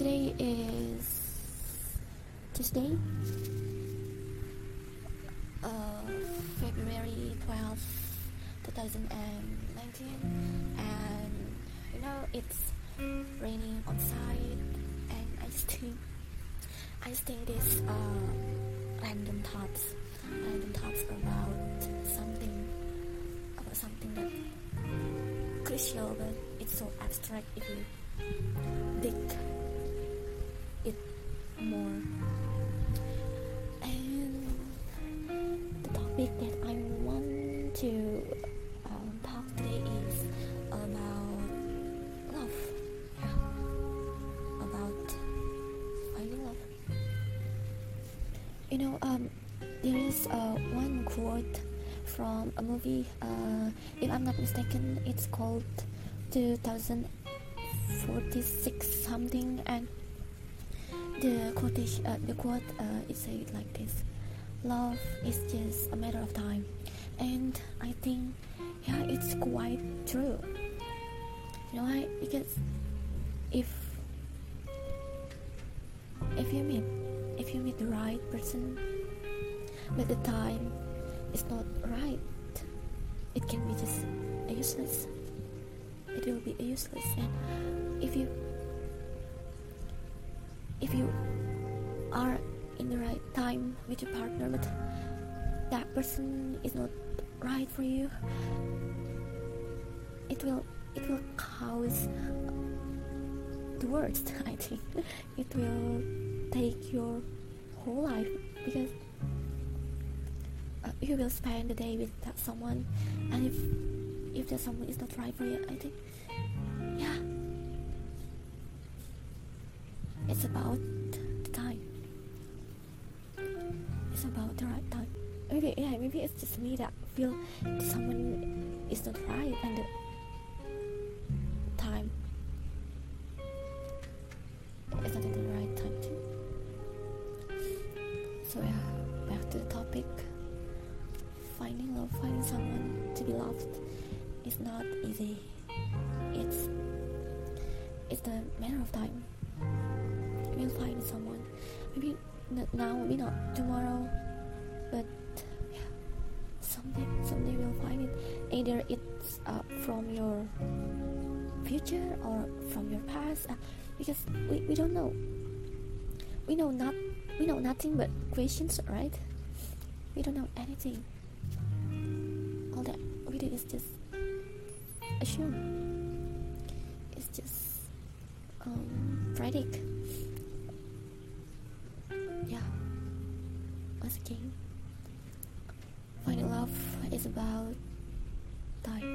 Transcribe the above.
today is Tuesday, uh, February 12th, 2019, and you know it's raining outside, and I just think I just think this uh, random thoughts, random thoughts about something, about something that crucial, but it's so abstract if you dig You know, um, there is uh, one quote from a movie. Uh, if I'm not mistaken, it's called 2046 something, and the uh, the quote uh, is said like this: "Love is just a matter of time," and I think, yeah, it's quite true. You know why? Because if if you meet if you meet the right person, but the time is not right, it can be just useless. It will be useless, and if you if you are in the right time with your partner, but that person is not right for you, it will it will cause the worst. I think it will take your whole life because uh, you will spend the day with that someone, and if if that someone is not right for you, I think yeah, it's about the time. It's about the right time. Maybe yeah, maybe it's just me that feel someone is not right and the So yeah, back to the topic. Finding love, finding someone to be loved is not easy. It's it's a matter of time. We'll find someone. Maybe not now, maybe not tomorrow, but yeah, someday, someday we'll find it. Either it's uh, from your future or from your past, uh, because we, we don't know. We know not we know nothing but questions, right? We don't know anything. All that we do is just assume. It's just um, predict. Yeah. Once again, finding love is about time.